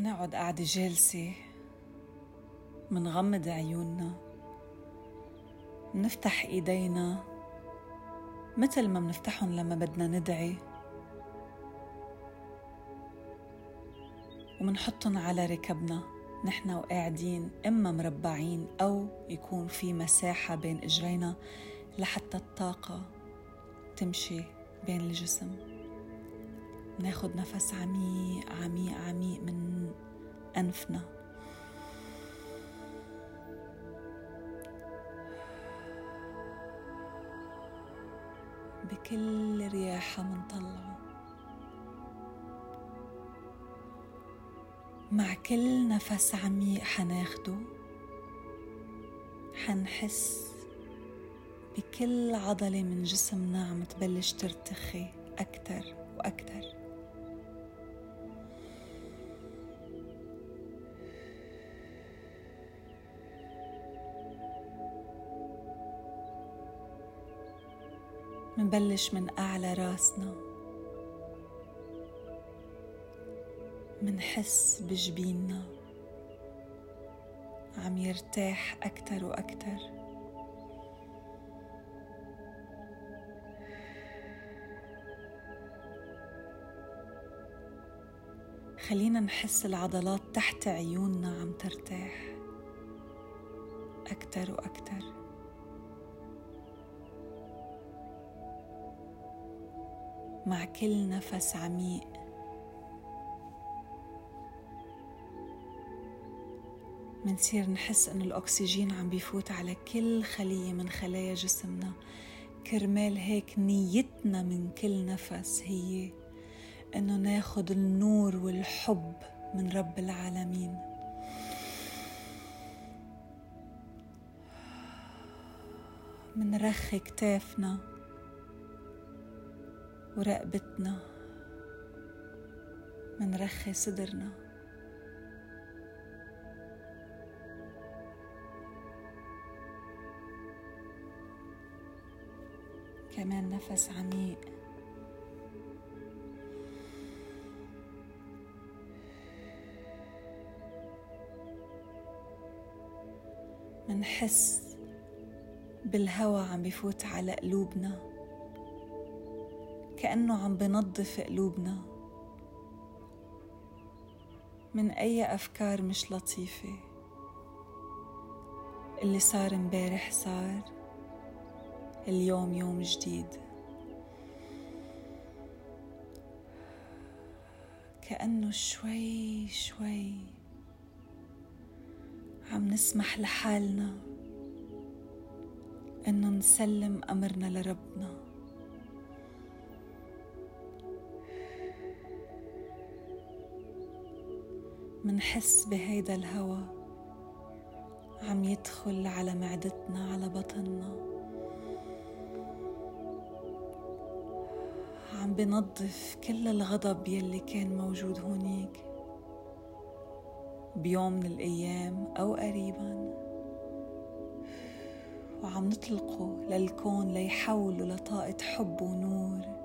نقعد قاعدة جالسة منغمض عيوننا نفتح إيدينا مثل ما منفتحهم لما بدنا ندعي ومنحطهم على ركبنا نحن وقاعدين إما مربعين أو يكون في مساحة بين إجرينا لحتى الطاقة تمشي بين الجسم. ناخد نفس عميق عميق عميق من أنفنا. بكل رياحة منطلعه. مع كل نفس عميق حناخده حنحس بكل عضلة من جسمنا عم تبلش ترتخي أكتر وأكتر. منبلش من أعلى راسنا. منحس بجبيننا. عم يرتاح أكتر وأكتر. خلينا نحس العضلات تحت عيوننا عم ترتاح. أكتر وأكتر. مع كل نفس عميق. منصير نحس إنه الأكسجين عم بيفوت على كل خلية من خلايا جسمنا. كرمال هيك نيتنا من كل نفس هي إنه ناخد النور والحب من رب العالمين. منرخي كتافنا ورقبتنا منرخي صدرنا. كمان نفس عميق. منحس بالهوى عم بفوت على قلوبنا. كأنه عم بنظف قلوبنا. من أي أفكار مش لطيفة. اللي صار امبارح صار. اليوم يوم جديد. كأنه شوي شوي عم نسمح لحالنا إنه نسلم أمرنا لربنا. منحس بهيدا الهوى عم يدخل على معدتنا على بطننا. عم بنظف كل الغضب يلي كان موجود هونيك بيوم من الأيام أو قريبا. وعم نطلقه للكون ليحوله لطاقة حب ونور.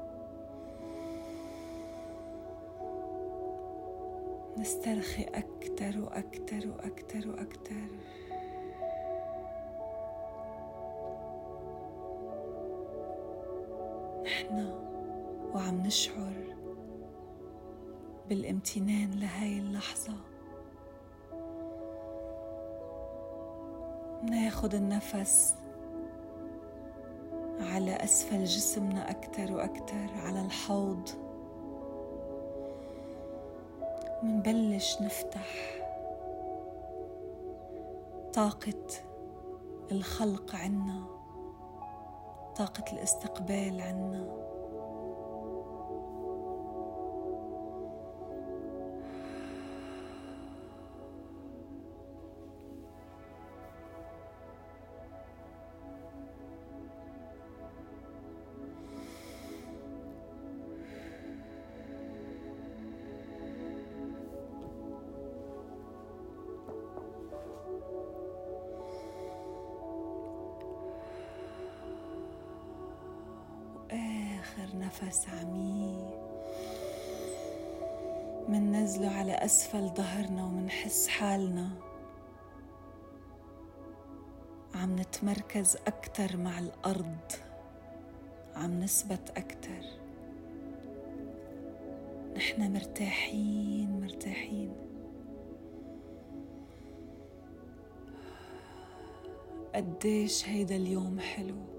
نسترخي أكتر وأكتر وأكتر وأكتر. نحن وعم نشعر بالامتنان لهاي اللحظة. ناخد النفس على أسفل جسمنا أكتر وأكتر على الحوض. منبلش نفتح طاقة الخلق عنا طاقة الاستقبال عنا. آخر نفس عميق مننزله على أسفل ظهرنا ومنحس حالنا. عم نتمركز أكتر مع الأرض عم نثبت أكتر. نحن مرتاحين مرتاحين. قديش هيدا اليوم حلو.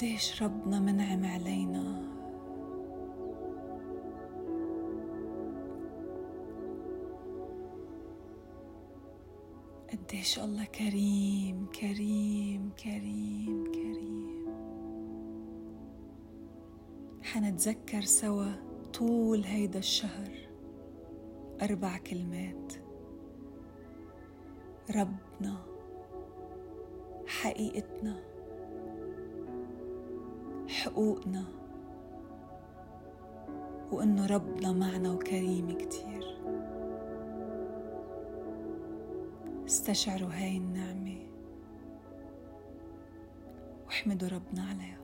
قديش ربنا منعم علينا. قديش الله كريم كريم كريم كريم. حنتذكر سوا طول هيدا الشهر أربع كلمات. ربنا حقيقتنا. حقوقنا وإنه ربنا معنا وكريم كتير. استشعروا هاي النعمة واحمدوا ربنا عليها.